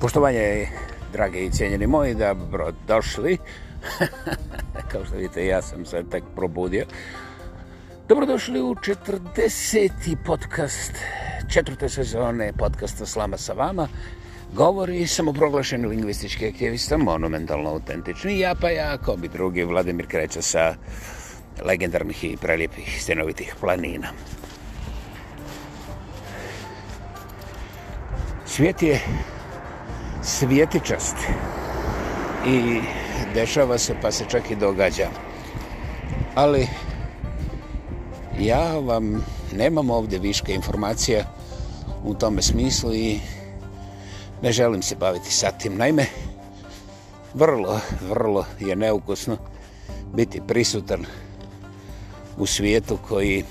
Poštovanje, drage i cijenjeni moji, da bro, došli. Kao što vidite, ja sam se tek probudio. Dobrodošli u 40. podcast, četvrte sezone podcasta Slama sa vama. Govori samoproglašeni lingvistički aktivista, monumentalno autentični. Ja pa ja, ko bi drugi, Vladimir Kreća sa legendarnih i prelijepih stenovitih planina. Svijet je svjetičast i dešava se pa se čak i događa. Ali ja vam nemam ovdje viška informacija u tome smislu i ne želim se baviti sa tim. Naime, vrlo, vrlo je neukusno biti prisutan u svijetu koji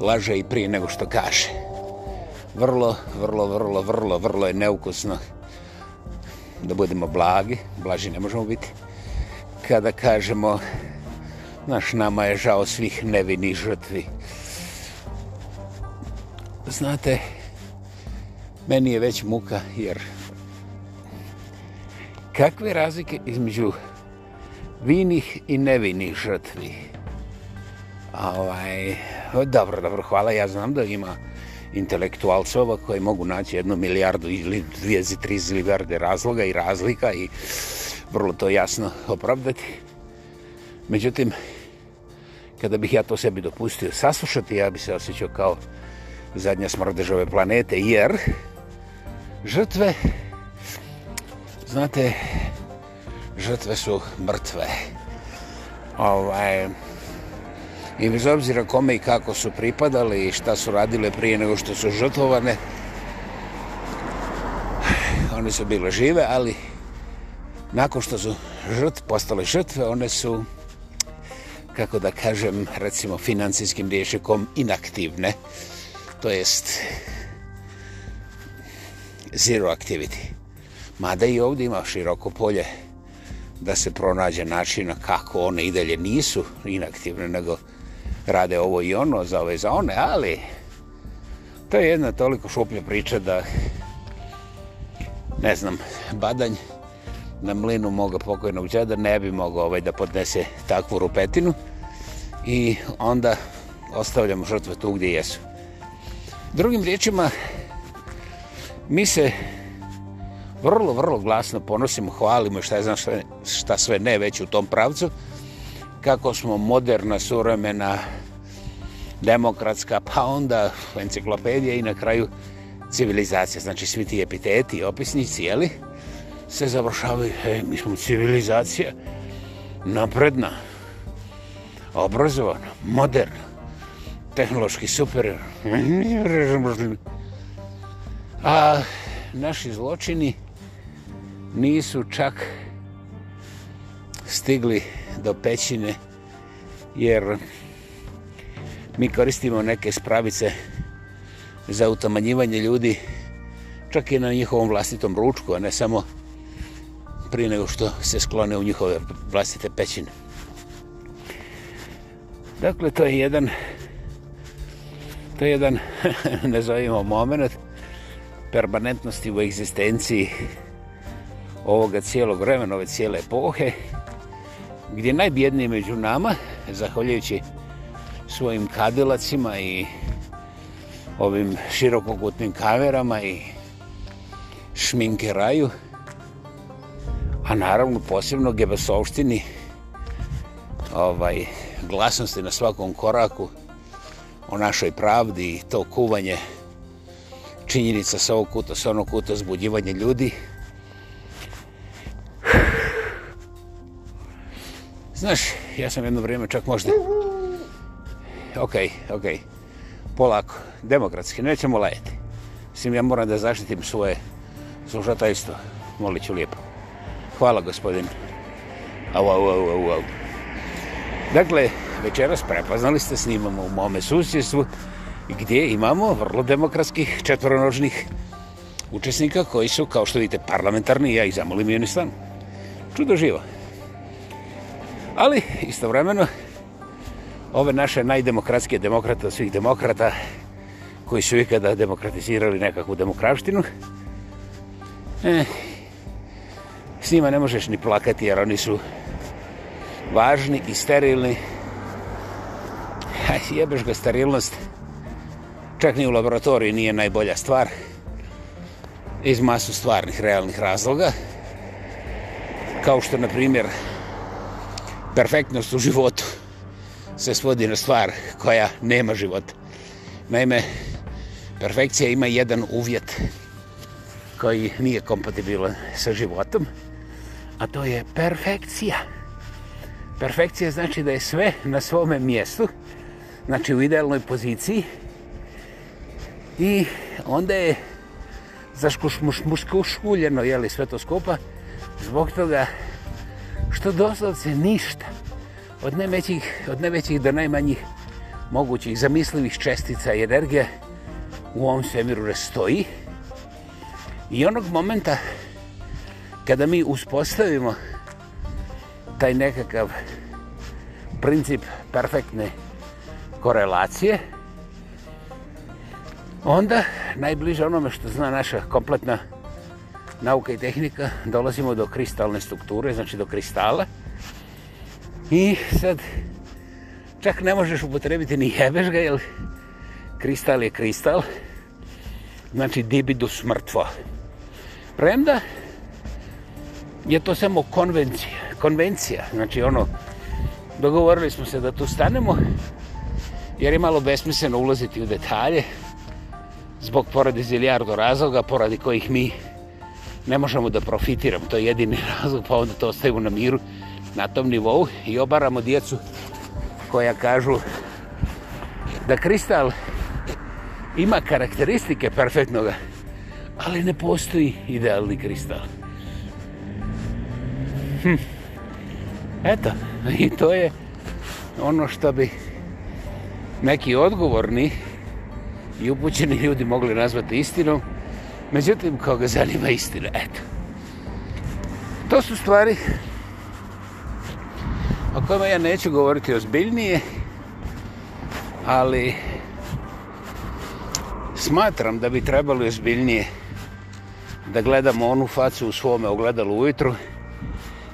laže i prije nego što kaže vrlo, vrlo, vrlo, vrlo, vrlo je neukusno da budemo blagi, blaži ne možemo biti, kada kažemo, naš nama je žao svih nevini žrtvi. Znate, meni je već muka, jer kakve razlike između vinih i nevinih žrtvi? Ovaj, dobro, dobro, hvala, ja znam da ima intelektualcova koje mogu naći jednu milijardu ili dvije za tri milijarde razloga i razlika i vrlo to jasno opravdati. Međutim, kada bih ja to sebi dopustio saslušati, ja bih se osjećao kao zadnja smrdežove planete, jer žrtve, znate, žrtve su mrtve. Ovaj, right i bez obzira kome i kako su pripadale i šta su radile prije nego što su žrtvovane, one su bile žive, ali nakon što su žrt, postale žrtve, one su, kako da kažem, recimo financijskim rješikom inaktivne, to jest zero activity. Mada i ovdje ima široko polje da se pronađe načina kako one i dalje nisu inaktivne, nego rade ovo i ono za ove za one, ali to je jedna toliko šuplja priča da ne znam, badanj na mlinu moga pokojnog džeda ne bi mogao ovaj da podnese takvu rupetinu i onda ostavljamo žrtve tu gdje jesu. Drugim riječima, mi se vrlo, vrlo glasno ponosimo, hvalimo šta je znam šta, šta sve ne već u tom pravcu, kako smo moderna, suremena, demokratska, pa onda enciklopedija i na kraju civilizacija. Znači svi ti epiteti i opisnici, jeli, se završavaju. E, mi smo civilizacija napredna, obrazovana, moderna, tehnološki superior. A naši zločini nisu čak stigli do pećine jer mi koristimo neke spravice za utamanjivanje ljudi čak i na njihovom vlastitom ručku, a ne samo prije nego što se sklone u njihove vlastite pećine. Dakle, to je jedan to je jedan nazovimo moment permanentnosti u egzistenciji ovoga cijelog vremena, ove cijele epohe gdje najbjedniji među nama, zahvaljujući svojim kadilacima i ovim širokogutnim kamerama i šminkeraju, a naravno posebno gebesovštini, ovaj, glasnosti na svakom koraku o našoj pravdi i to kuvanje činjenica sa ovog kuta, sa onog kuta zbudjivanje ljudi, Znaš, ja sam jedno vrijeme čak možda... Ok, ok, polako, demokratski, nećemo lajeti. Mislim, ja moram da zaštitim svoje služatajstvo. Molit ću lijepo. Hvala, gospodin. Au, au, au, au, au. Dakle, večeras prepoznali ste, snimamo u mome susjedstvu gdje imamo vrlo demokratskih četvronožnih učesnika koji su, kao što vidite, parlamentarni, ja ih zamolim i oni stanu. Čudo živo. Čudo živo. Ali, istovremeno, ove naše najdemokratske demokrate od svih demokrata, koji su ikada demokratizirali nekakvu demokraštinu, eh, s njima ne možeš ni plakati, jer oni su važni i sterilni. Jebeš ga sterilnost, čak ni u laboratoriji nije najbolja stvar, iz masu stvarnih, realnih razloga. Kao što, na primjer, perfektnost u životu se svodi na stvar koja nema života. Naime, perfekcija ima jedan uvjet koji nije kompatibilan sa životom, a to je perfekcija. Perfekcija znači da je sve na svome mjestu, znači u idealnoj poziciji, i onda je zaškušmuškuljeno, jeli, sve to skupa, zbog toga što doslovce ništa od nevećih, od nevećih do najmanjih mogućih zamislivih čestica i energije u ovom svemiru restoji. I onog momenta kada mi uspostavimo taj nekakav princip perfektne korelacije, onda najbliže onome što zna naša kompletna korelacija nauka i tehnika, dolazimo do kristalne strukture, znači do kristala. I sad, čak ne možeš upotrebiti ni jebeš ga, jer kristal je kristal. Znači, dibidus mrtvo. Premda, je to samo konvencija. Konvencija, znači ono, dogovorili smo se da tu stanemo, jer je malo besmisleno ulaziti u detalje, zbog poradi zilijardo razloga, poradi kojih mi ne možemo da profitiramo. To je jedini razlog, pa onda to ostavimo na miru na tom nivou i obaramo djecu koja kažu da kristal ima karakteristike perfektnoga, ali ne postoji idealni kristal. Hm. Eto, i to je ono što bi neki odgovorni i upućeni ljudi mogli nazvati istinom, Međutim, koga zanima istina, eto. To su stvari o kojima ja neću govoriti ozbiljnije, ali smatram da bi trebalo ozbiljnije da gledamo onu facu u svome ogledalu ujutru.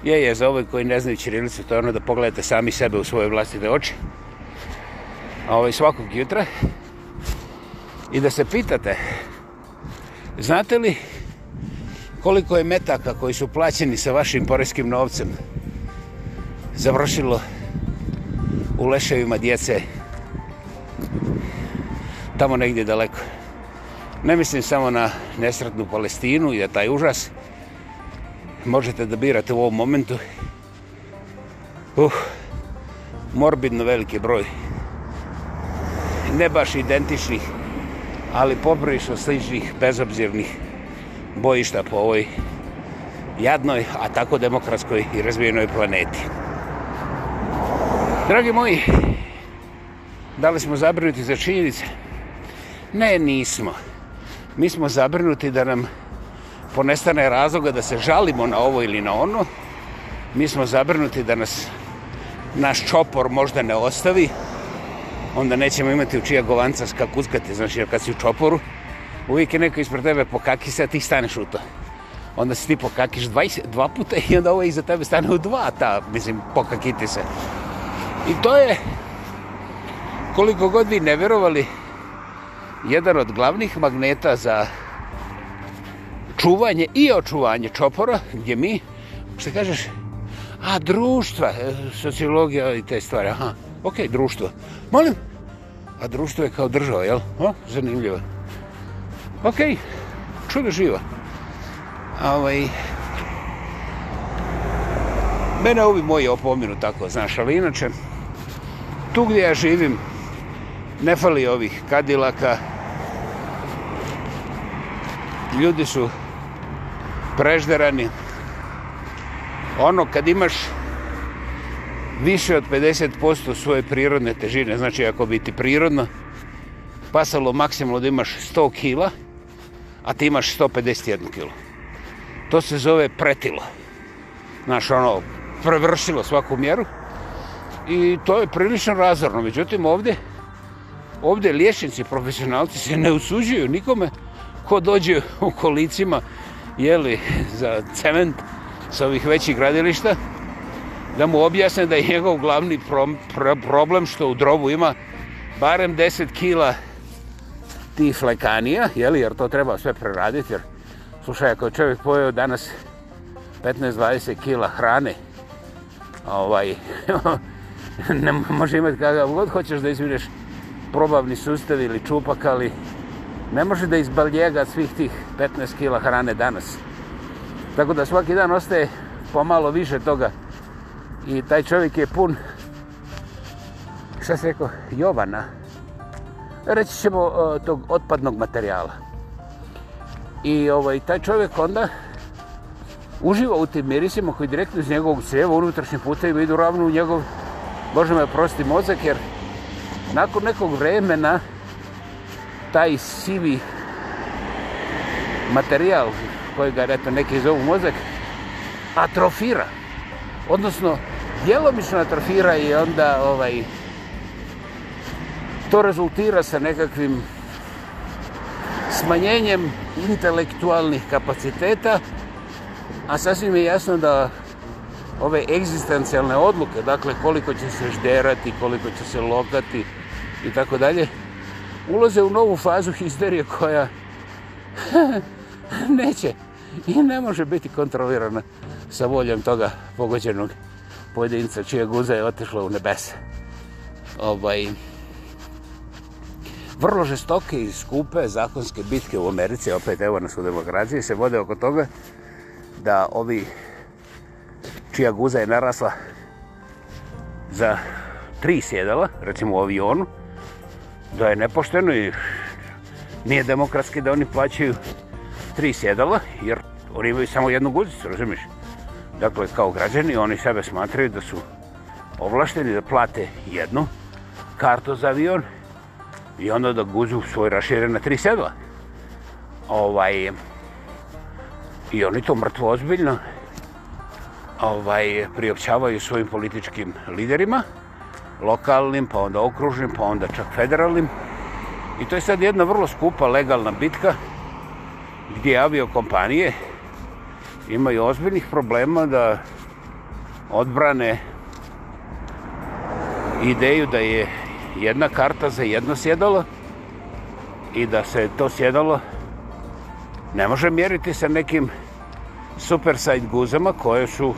Je, je, za ovaj koji ne znaju Čirilicu, to je ono da pogledate sami sebe u svoje vlastite oči. A ovaj svakog jutra. I da se pitate, Znate li koliko je metaka koji su plaćeni sa vašim porezkim novcem završilo u leševima djece tamo negdje daleko? Ne mislim samo na nesretnu Palestinu i da taj užas možete da birate u ovom momentu. Uh, morbidno veliki broj ne baš identičnih ali poprično sličnih bezobzirnih bojišta po ovoj jadnoj, a tako demokratskoj i razvijenoj planeti. Dragi moji, da li smo zabrinuti za činjenice? Ne, nismo. Mi smo zabrinuti da nam ponestane razloga da se žalimo na ovo ili na ono. Mi smo zabrinuti da nas naš čopor možda ne ostavi, onda nećemo imati u čija govanca skakuskati, znači kad si u čoporu, uvijek je neko ispred tebe pokaki se, a ti staneš u to. Onda si ti pokakiš dva, dva puta i onda ovaj iza tebe stane u dva ta, mislim, pokakiti se. I to je, koliko god vi ne vjerovali, jedan od glavnih magneta za čuvanje i očuvanje čopora, gdje mi, što kažeš, a društva, e, sociologija i te stvari, aha, ok, društvo, Molim? A društvo je kao država, jel? O, zanimljivo. Okej, okay. čudo živa. Ovaj... Mene ovi moji opominu tako, znaš, ali inače, tu gdje ja živim, ne fali ovih kadilaka, ljudi su prežderani. Ono, kad imaš više od 50% svoje prirodne težine. Znači, ako bi ti prirodno pasalo maksimalno da imaš 100 kg, a ti imaš 151 kg. To se zove pretilo. Znaš, ono, prevršilo svaku mjeru. I to je prilično razorno. Međutim, ovdje, ovdje liječnici, profesionalci se ne usuđuju nikome ko dođe u kolicima jeli, za cement sa ovih većih gradilišta da mu objasne da je njegov glavni pro, pro, problem što u drobu ima barem 10 kila tih lekanija, jeli, jer to treba sve preraditi, jer slušaj, ako čovjek pojeo danas 15-20 kila hrane, ovaj, ne može imati kada god hoćeš da izvineš probavni sustav ili čupak, ali ne može da izbaljega svih tih 15 kila hrane danas. Tako da svaki dan ostaje pomalo više toga I taj čovjek je pun, šta se rekao, Jovana. Reći ćemo o, e, tog otpadnog materijala. I ovaj, taj čovjek onda uživa u tim mirisima koji direktno iz njegovog crjeva unutrašnjim putevima idu ravno u njegov, možemo je prostiti mozak, jer nakon nekog vremena taj sivi materijal koji ga neki zovu mozak atrofira. Odnosno, djelomično atrofira i onda ovaj to rezultira sa nekakvim smanjenjem intelektualnih kapaciteta, a sasvim je jasno da ove egzistencijalne odluke, dakle koliko će se žderati, koliko će se lokati i tako dalje, ulaze u novu fazu histerije koja neće i ne može biti kontrolirana sa voljom toga pogođenog pojedinca čije guza je otišla u nebese. Ovaj, vrlo žestoke i skupe zakonske bitke u Americi, opet evo nas u demokraciji, se vode oko toga da ovi čija guza je narasla za tri sjedala, recimo u avionu, da je nepošteno i nije demokratski da oni plaćaju tri sjedala, jer oni imaju samo jednu guzicu, razumiješ? dakle kao građani, oni sebe smatraju da su ovlašteni da plate jednu kartu za avion i onda da guzu svoj raširen na tri sedla. Ovaj, I oni to mrtvo ozbiljno ovaj, priopćavaju svojim političkim liderima, lokalnim, pa onda okružnim, pa onda čak federalnim. I to je sad jedna vrlo skupa legalna bitka gdje avio kompanije imaju ozbiljnih problema da odbrane ideju da je jedna karta za jedno sjedalo i da se to sjedalo ne može mjeriti sa nekim super side guzama koje su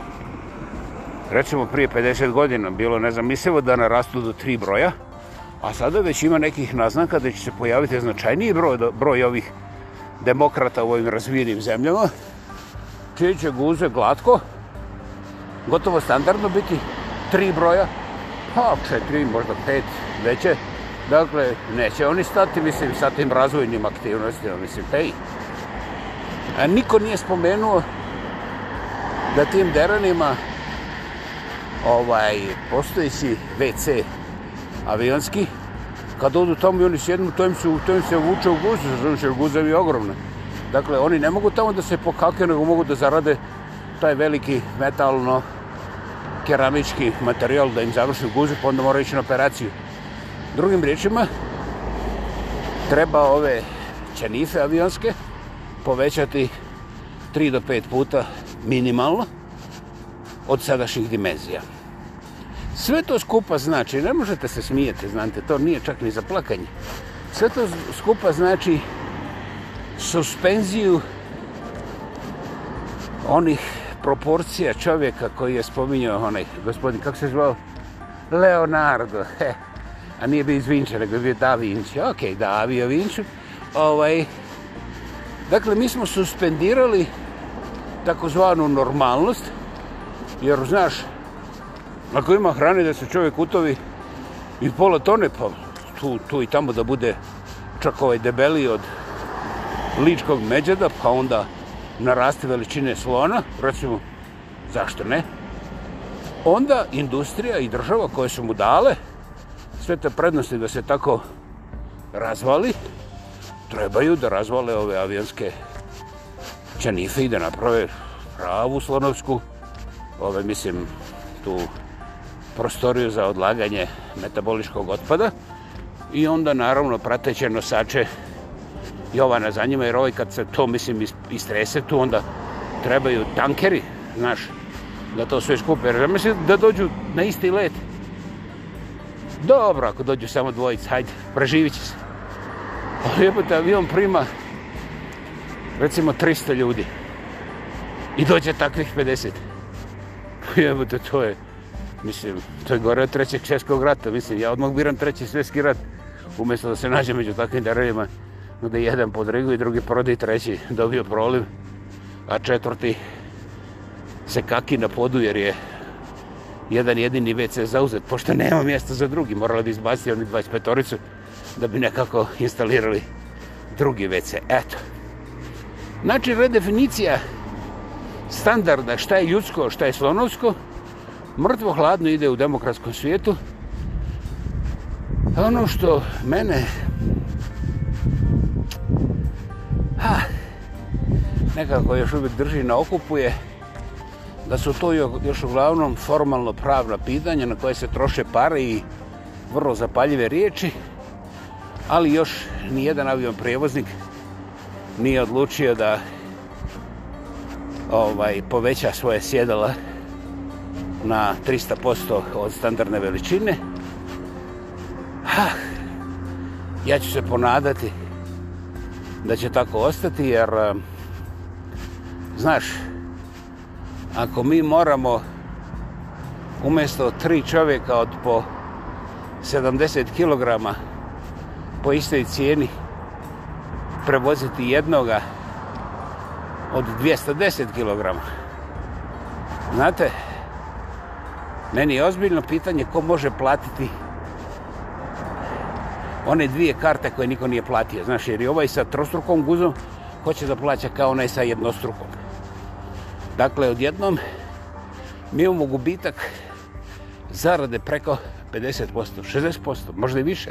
recimo prije 50 godina bilo nezamislivo da narastu do tri broja a sada već ima nekih naznaka da će se pojaviti značajniji broj, broj ovih demokrata u ovim razvijenim zemljama čije će guze glatko, gotovo standardno biti tri broja, pa četiri, možda pet veće. Dakle, neće oni stati, mislim, sa tim razvojnim aktivnostima, mislim, hej. A niko nije spomenuo da tim deranima ovaj, postojeći WC avionski, kad odu tamo i oni sjednu, to im se, to im se vuče u guzu, znači, guzevi ogromne. Dakle, oni ne mogu tamo da se pokake, nego mogu da zarade taj veliki metalno keramički materijal da im završi guzu, pa onda moraju ići na operaciju. Drugim riječima, treba ove čenife avionske povećati 3 do 5 puta minimalno od sadašnjih dimenzija. Sve to skupa znači, ne možete se smijeti, znate, to nije čak ni za plakanje. Sve to skupa znači suspenziju onih proporcija čovjeka koji je spominjao onaj gospodin, kako se zvao? Leonardo. He. A nije bio iz Vinča, nego bio Da Vinci. Ok, Da Vio Vinču. Ovaj, dakle, mi smo suspendirali takozvanu normalnost, jer znaš, ako ima hrane da se čovjek utovi i pola tone, pa tu, tu i tamo da bude čak ovaj debeli od ličkog međeda, pa onda naraste veličine slona, recimo, zašto ne, onda industrija i država koje su mu dale sve te prednosti da se tako razvali, trebaju da razvale ove avijanske čanife i da naprave pravu slonovsku, ove, mislim, tu prostoriju za odlaganje metaboličkog otpada i onda, naravno, prateće nosače Jovana za njima, jer ovaj kad se to, mislim, istrese tu, onda trebaju tankeri, znaš, da to sve skupe. Jer mislim da dođu na isti let. Dobro, ako dođu samo dvojica, hajde, preživit će se. Ali jebate, avion prima, recimo, 300 ljudi. I dođe takvih 50. Jebate, to je, mislim, to je gore od trećeg šeskog rata. Mislim, ja odmah biram treći svjetski rat, umjesto da se nađem među takvim darajima. Jebate, gde jedan podrigu i drugi prodi, treći dobio proliv, a četvrti se kaki na podu jer je jedan jedini WC zauzet, pošto nema mjesta za drugi, morali bi izbaciti oni 25-oricu da bi nekako instalirali drugi WC. Eto. Znači, redefinicija standarda šta je ljudsko, šta je slonovsko, mrtvo hladno ide u demokratskom svijetu. Ono što mene Ha, nekako još uvijek drži na okupuje da su to još uglavnom formalno pravna pitanja na koje se troše pare i vrlo zapaljive riječi, ali još nijedan avion prijevoznik nije odlučio da ovaj poveća svoje sjedala na 300% od standardne veličine. Ha, ja ću se ponadati da će tako ostati, jer eh, znaš, ako mi moramo umjesto tri čovjeka od po 70 kg po istoj cijeni prevoziti jednoga od 210 kg. Znate, meni je ozbiljno pitanje ko može platiti one dvije karte koje niko nije platio. Znaš, jer i ovaj sa trostrukom guzom hoće da plaća kao onaj sa jednostrukom. Dakle, odjednom mi imamo gubitak zarade preko 50%, 60%, možda i više.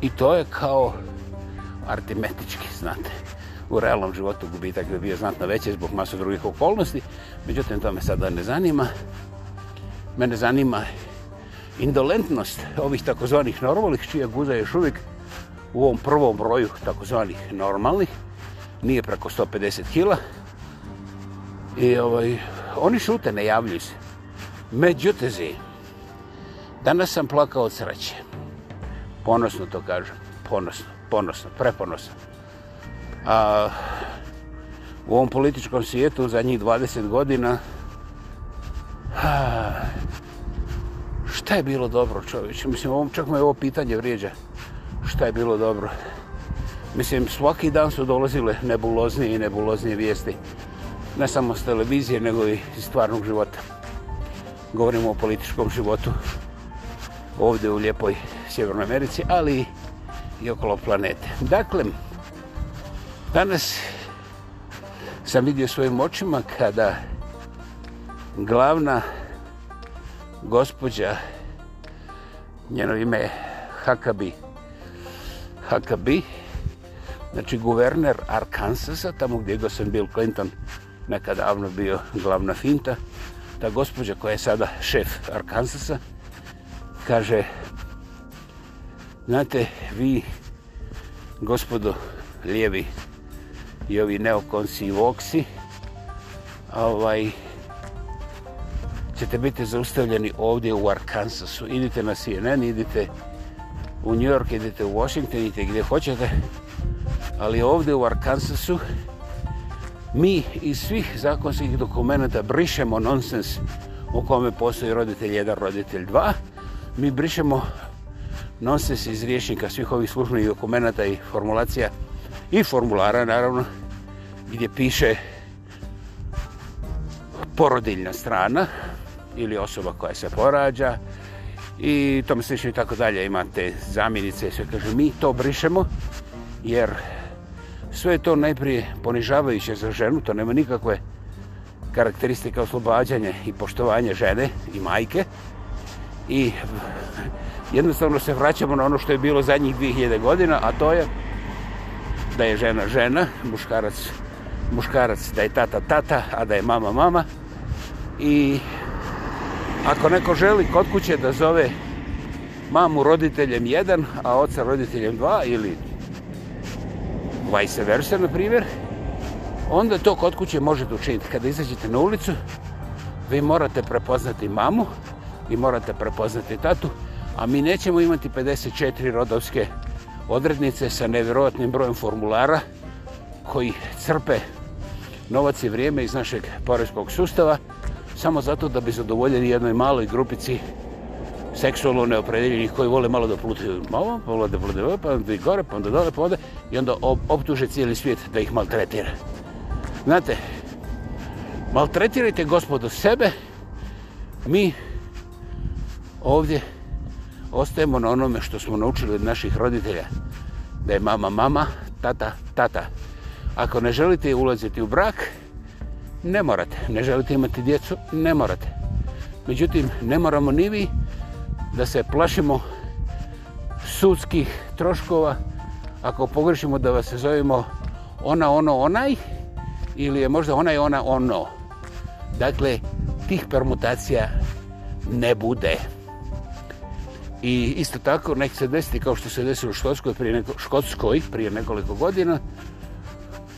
I to je kao artimetički, znate. U realnom životu gubitak bi bio znatno veće zbog masu drugih okolnosti. Međutim, to me sada ne zanima. Mene zanima indolentnost ovih takozvanih normalnih, čija guza još uvijek u ovom prvom broju takozvanih normalnih, nije preko 150 kila, i ovaj, oni šute, ne javljuju se. Međutezi, danas sam plakao od sreće. Ponosno to kažem, ponosno, ponosno, preponosno. A, u ovom političkom svijetu za njih 20 godina a, šta je bilo dobro, čovječ? Mislim, ovom čak me ovo pitanje vrijeđa. Šta je bilo dobro? Mislim, svaki dan su dolazile nebuloznije i nebuloznije vijesti. Ne samo s televizije, nego i iz stvarnog života. Govorimo o političkom životu ovdje u lijepoj Sjevernoj Americi, ali i okolo planete. Dakle, danas sam vidio svojim očima kada glavna gospođa, njeno ime je Hakabi, Hakabi, znači guverner Arkansasa, tamo gdje ga sam bil Clinton, nekad davno bio glavna finta, ta gospođa koja je sada šef Arkansasa, kaže, znate, vi, gospodo lijevi i ovi neokonsi i voksi, ovaj, ćete biti zaustavljeni ovdje u Arkansasu. Idite na CNN, idite u New York, idite u Washington, idite gdje hoćete. Ali ovdje u Arkansasu mi iz svih zakonskih dokumenta brišemo nonsens u kome postoji roditelj 1, roditelj 2. Mi brišemo nonsens iz riješnika svih ovih službenih dokumenta i formulacija i formulara, naravno, gdje piše porodiljna strana, ili osoba koja se porađa i tome slično i tako dalje. Imate zamjenice i sve kaže mi to brišemo jer sve je to najprije ponižavajuće za ženu, to nema nikakve karakteristike oslobađanje i poštovanje žene i majke i jednostavno se vraćamo na ono što je bilo zadnjih 2000 godina, a to je da je žena žena, muškarac muškarac, da je tata tata, a da je mama mama i Ako neko želi kod kuće da zove mamu roditeljem 1, a oca roditeljem 2 ili vice versa, na primjer, onda to kod kuće možete učiniti. Kada izađete na ulicu, vi morate prepoznati mamu, vi morate prepoznati tatu, a mi nećemo imati 54 rodovske odrednice sa nevjerovatnim brojem formulara koji crpe novac i vrijeme iz našeg porezkog sustava, samo zato da bi zadovoljili jednoj maloj grupici seksualno neopredeljenih koji vole malo da plutaju malo, pa vole da plutaju, pa onda i gore, pa onda dole, pa onda i onda optuže cijeli svijet da ih maltretira. Znate, maltretirajte gospodo sebe, mi ovdje ostajemo na onome što smo naučili od naših roditelja, da je mama mama, tata tata. Ako ne želite ulaziti u brak, ne morate. Ne želite imati djecu, ne morate. Međutim, ne moramo ni vi da se plašimo sudskih troškova ako pogrešimo da vas zovemo ona, ono, onaj ili je možda onaj, ona, ono. Dakle, tih permutacija ne bude. I isto tako, nek se desiti kao što se desilo u Škotskoj prije, neko, Škotskoj prije nekoliko godina,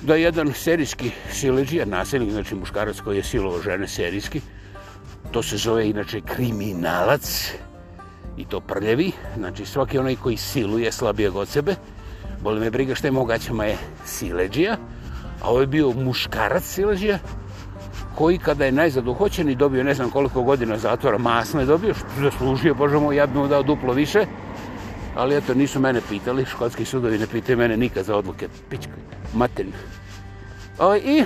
da jedan serijski siliđija, nasilnik, znači muškarac koji je silovo žene serijski, to se zove inače kriminalac i to prljevi, znači svaki onaj koji siluje slabijeg od sebe, boli me briga što je mogaćama je sileđija, a ovo je bio muškarac sileđija, koji kada je najzad uhoćen i dobio ne znam koliko godina zatvora, masno je dobio, što je zaslužio, Bože moj, ja bih mu dao duplo više, Ali eto, nisu mene pitali, škotski sudovi ne pitaju mene nikad za odluke. Pičko, matern. Ovo, I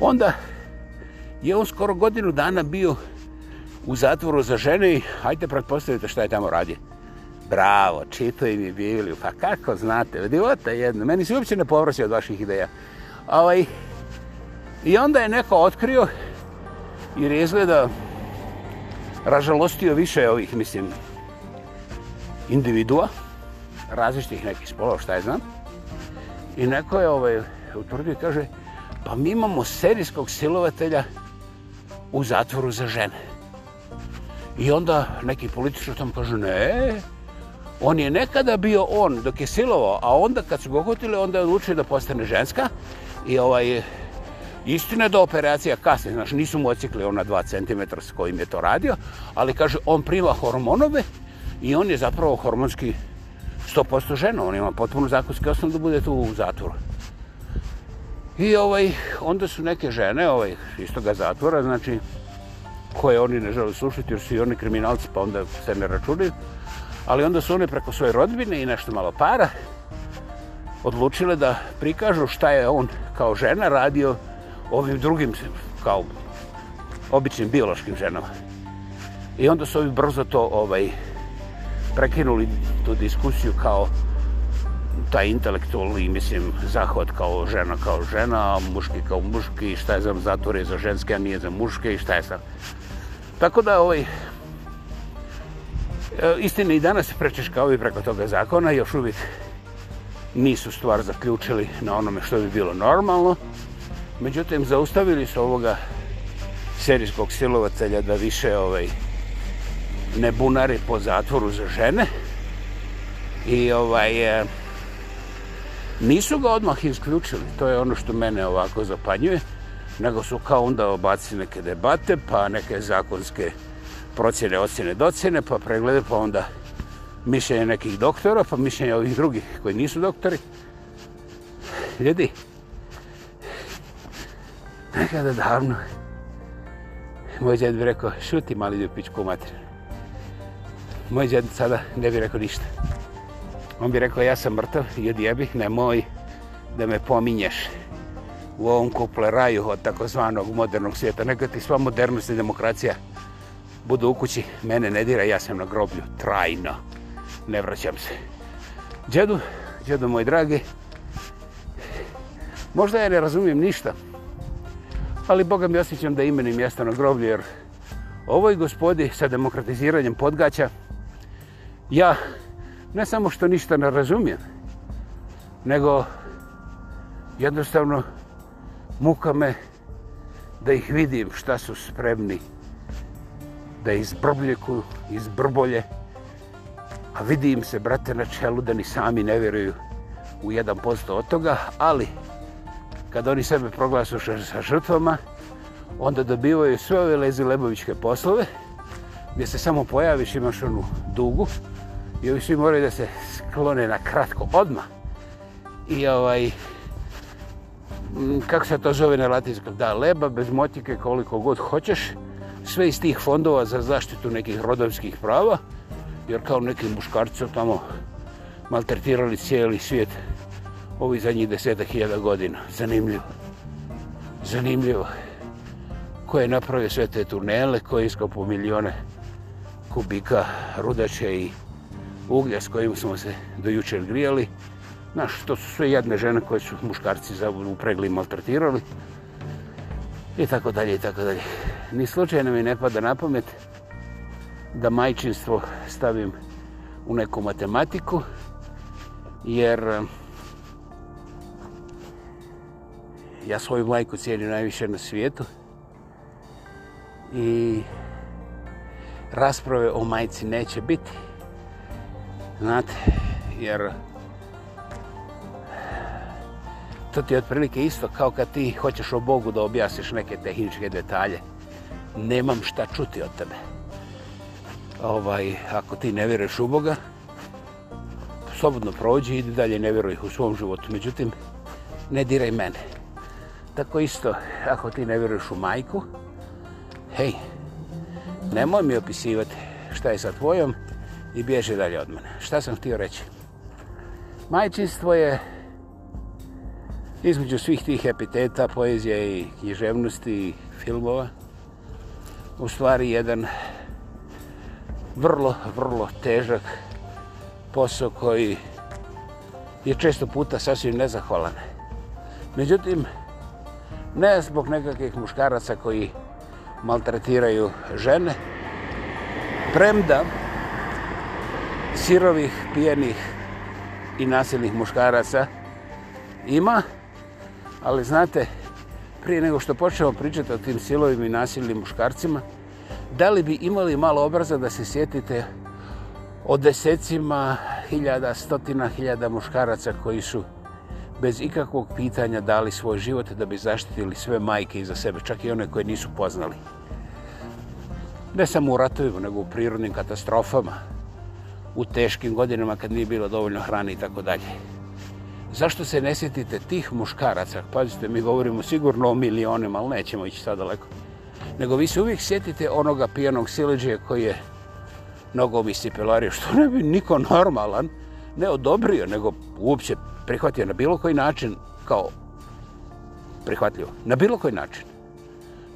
onda je on skoro godinu dana bio u zatvoru za žene i hajte pretpostavite šta je tamo radio. Bravo, čito im je Bibliju. Pa kako znate, divota jedna. Meni se uopće ne povrasio od vaših ideja. Ovo, ovaj, I onda je neko otkrio jer je izgleda ražalostio više ovih, mislim, individua, različitih nekih spolova, šta je znam, i neko je ovaj, utvrdio i kaže, pa mi imamo serijskog silovatelja u zatvoru za žene. I onda neki političar tamo kaže, ne, on je nekada bio on dok je silovao, a onda kad su ga uhotili, onda je odlučio da postane ženska i ovaj, Istina da operacija kasne, znači nisu mu ocikli ona 2 cm s kojim je to radio, ali kaže, on prima hormonove i on je zapravo hormonski 100% ženo, on ima potpuno zakonski osnov da bude tu u zatvoru. I ovaj, onda su neke žene ovaj, iz toga zatvora, znači, koje oni ne žele slušati, jer su i oni kriminalci, pa onda se ne računaju. Ali onda su one preko svoje rodbine i nešto malo para odlučile da prikažu šta je on kao žena radio ovim drugim, kao običnim biološkim ženama. I onda su ovi brzo to ovaj, prekinuli tu diskusiju kao taj intelektualni, mislim, zahvat kao žena kao žena, muški kao muški, šta je za zatvor je za ženske, a nije za muške i šta je sad. Tako da, ovaj, e, istine i danas se prečeš kao i preko toga zakona, još uvijek nisu stvar zaključili na onome što bi bilo normalno. Međutim, zaustavili su ovoga serijskog silovatelja da više ovaj, ne bunare po zatvoru za žene i ovaj e, nisu ga odmah isključili to je ono što mene ovako zapanjuje nego su kao onda obacili neke debate pa neke zakonske procjene, ocjene, docjene pa preglede pa onda mišljenje nekih doktora pa mišljenje ovih drugih koji nisu doktori ljudi nekada davno moj džed bi rekao šuti mali ljupić kumatrina moj djed sada ne bi rekao ništa. On bi rekao, ja sam mrtav, jud jebi, nemoj da me pominješ u ovom kuple raju od takozvanog modernog svijeta. Neka ti sva modernost i demokracija budu u kući, mene ne dira, ja sam na groblju, trajno, ne vraćam se. Djedu, djedu moj dragi, možda ja ne razumijem ništa, ali Boga mi osjećam da imenim mjesto na groblju, jer ovoj gospodi sa demokratiziranjem podgaća, ja ne samo što ništa ne razumijem, nego jednostavno muka me da ih vidim šta su spremni da izbrbljeku, izbrbolje, a vidim se, brate, na čelu da ni sami ne vjeruju u 1% od toga, ali kad oni sebe proglasu sa žrtvama, onda dobivaju sve ove lezi lebovičke poslove, gdje se samo pojaviš, imaš onu dugu, i ovi svi moraju da se sklone na kratko odma i ovaj kako se to zove na latinskom da leba bez motike koliko god hoćeš sve iz tih fondova za zaštitu nekih rodovskih prava jer kao neki muškarci tamo maltretirali cijeli svijet ovih zadnjih desetak hiljada godina zanimljivo zanimljivo ko je napravio sve te tunele koje je iskao po milijone kubika rudače i uglja s kojim smo se do jučer grijali. Znaš, to su sve jedne žene koje su muškarci za upregli i maltretirali. I tako dalje, i tako dalje. Ni slučajno mi ne pada na pamet da majčinstvo stavim u neku matematiku, jer eh, ja svoju majku cijenim najviše na svijetu i rasprave o majci neće biti. Znate, jer to ti je otprilike isto kao kad ti hoćeš o Bogu da objasniš neke tehničke detalje. Nemam šta čuti od tebe. Ovaj, ako ti ne vjeruješ u Boga, slobodno prođi, idi dalje, ne vjeruj u svom životu. Međutim, ne diraj mene. Tako isto, ako ti ne vjeruješ u majku, hej, nemoj mi opisivati šta je sa tvojom, i bježi dalje od mene. Šta sam htio reći? Majčinstvo je između svih tih epiteta, poezije i književnosti i filmova u stvari jedan vrlo, vrlo težak posao koji je često puta sasvim nezahvalan. Međutim, ne zbog nekakvih muškaraca koji maltretiraju žene, premda, sirovih, pijenih i nasilnih muškaraca ima, ali znate, prije nego što počnemo pričati o tim silovim i nasilnim muškarcima, da li bi imali malo obraza da se sjetite o desecima, hiljada, stotina hiljada muškaraca koji su bez ikakvog pitanja dali svoj život da bi zaštitili sve majke iza sebe, čak i one koje nisu poznali. Ne samo u ratovima, nego u prirodnim katastrofama u teškim godinama kad nije bilo dovoljno hrane i tako dalje. Zašto se ne sjetite tih muškaraca? Pazite, mi govorimo sigurno o milionima, ali nećemo ići sad daleko. Nego vi se uvijek sjetite onoga pijanog sileđe koji je nogom istipelario, što ne bi niko normalan ne odobrio, nego uopće prihvatio na bilo koji način kao prihvatljivo. Na bilo koji način.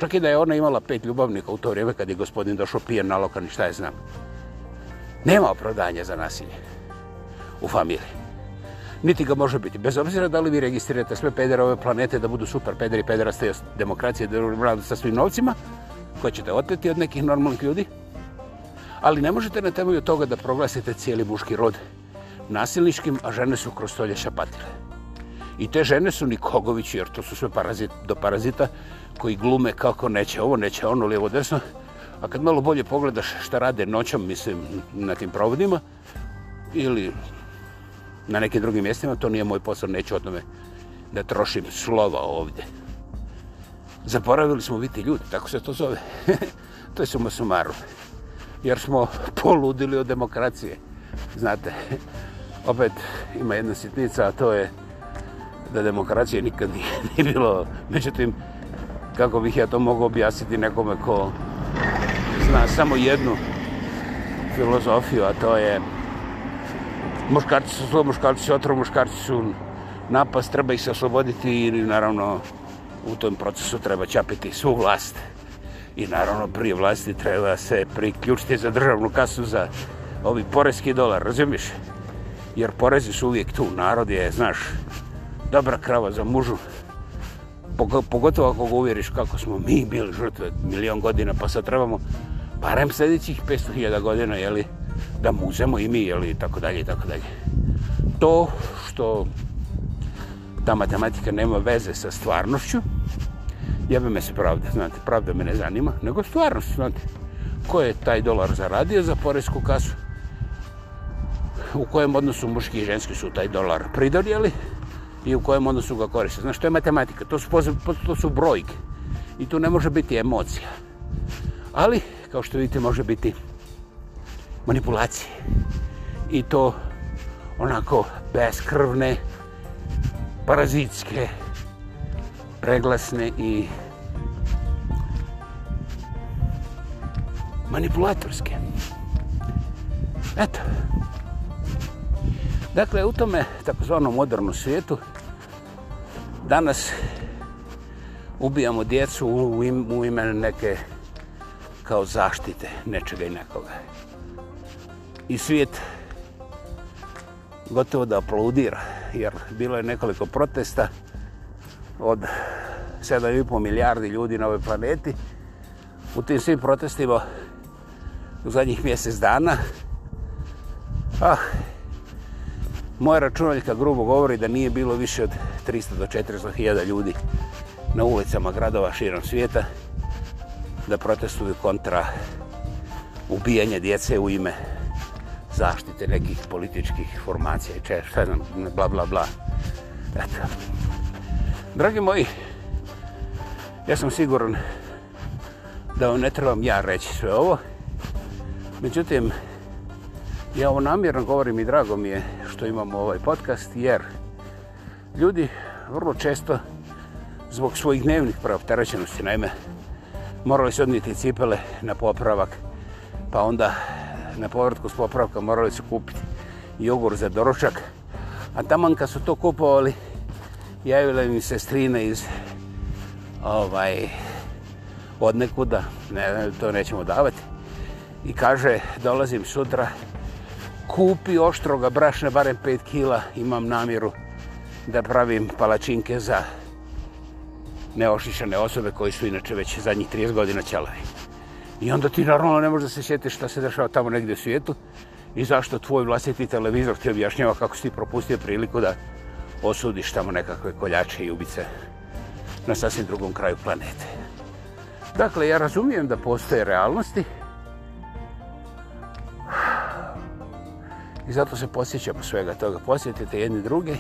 Čak i da je ona imala pet ljubavnika u to vrijeme kad je gospodin došao pijen nalokan i šta je znam. Nema opravdanja za nasilje u familiji. Niti ga može biti. Bez obzira da li vi registrirate sve pedere ove planete da budu super pederi, pedera ste demokracije, da radu sa svim novcima, koje ćete otkriti od nekih normalnih ljudi, ali ne možete na temelju toga da proglasite cijeli muški rod nasilničkim, a žene su kroz stoljeća patile. I te žene su Nikogovići, jer to su sve parazit, do parazita, koji glume kako neće ovo, neće ono, lijevo, desno, desno, A kad malo bolje pogledaš šta rade noćom, mislim, na tim provodima ili na nekim drugim mjestima, to nije moj posao, neću o tome da trošim slova ovdje. Zaboravili smo biti ljudi, tako se to zove. to je sumo sumaru. Jer smo poludili od demokracije. Znate, opet ima jedna sitnica, a to je da demokracije nikad nije, nije bilo. Međutim, kako bih ja to mogao objasniti nekome ko zna samo jednu filozofiju, a to je muškarci su zlo, muškarci su otro, muškarci su napast, treba ih se osloboditi i naravno u tom procesu treba čapiti svu vlast. I naravno prije vlasti treba se priključiti za državnu kasu za ovi porezki dolar, razumiješ? Jer porezi su uvijek tu, narod je, znaš, dobra krava za mužu. Pogotovo ako ga uvjeriš kako smo mi bili žrtve milion godina, pa sad trebamo barem sljedećih 500.000 godina, jeli, da muzemo i mi, jeli, tako dalje, tako dalje. To što ta matematika nema veze sa stvarnošću, jebe me se pravda, znate, pravda me ne zanima, nego stvarnost, znate, ko je taj dolar zaradio za porezku kasu, u kojem odnosu muški i ženski su taj dolar pridorjeli i u kojem odnosu ga koriste. Znaš, to je matematika, to su, to su brojke i tu ne može biti emocija. Ali, kao što vidite, može biti manipulacije. I to onako beskrvne, parazitske, preglasne i manipulatorske. Eto. Dakle, u tome takozvanom modernom svijetu danas ubijamo djecu u ime neke kao zaštite nečega i nekoga. I svijet gotovo da aplaudira, jer bilo je nekoliko protesta od 7,5 milijardi ljudi na ovoj planeti. U tim svim protestima u zadnjih mjesec dana. Ah, moja računaljka grubo govori da nije bilo više od 300 do 400 hiljada ljudi na ulicama gradova širom svijeta da protestuju kontra ubijanje djece u ime zaštite nekih političkih formacija i češ, šta znam, bla, bla, bla. Eto. Dragi moji, ja sam siguran da vam ne trebam ja reći sve ovo. Međutim, ja ovo namjerno govorim i drago mi je što imamo ovaj podcast, jer ljudi vrlo često zbog svojih dnevnih preopterećenosti, naime, ime morali su odniti cipele na popravak, pa onda na povratku s popravka morali su kupiti jogur za doručak. A taman kad su to kupovali, javila mi sestrina iz ovaj, od nekuda, ne, to nećemo davati, i kaže, dolazim sutra, kupi oštroga brašna, barem 5 kila, imam namjeru da pravim palačinke za neošišane osobe koji su inače već zadnjih 30 godina ćelavi. I onda ti normalno ne možeš da se sjetiš šta se dešava tamo negdje u svijetu i zašto tvoj vlastiti televizor ti objašnjava kako si ti propustio priliku da osudiš tamo nekakve koljače i ubice na sasvim drugom kraju planete. Dakle, ja razumijem da postoje realnosti i zato se posjećamo svega toga. Posjetite jedni druge,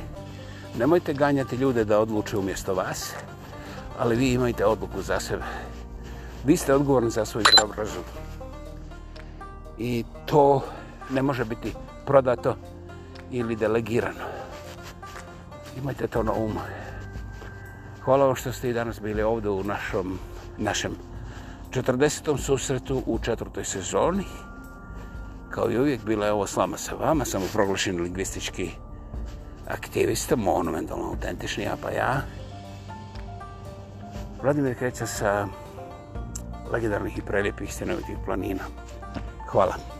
nemojte ganjati ljude da odluče umjesto vas. Hvala ali vi imajte odluku za sebe. Vi ste odgovorni za svoj zdrav razum. I to ne može biti prodato ili delegirano. Imajte to na umu. Hvala vam što ste i danas bili ovdje u našom, našem 40. susretu u četvrtoj sezoni. Kao i uvijek bila je ovo slama sa vama, samo proglašen lingvistički aktivista, monumentalno autentični, ja pa ja. Vladimir kreće sa legendarnih i prelijepih stenovitih planina. Hvala.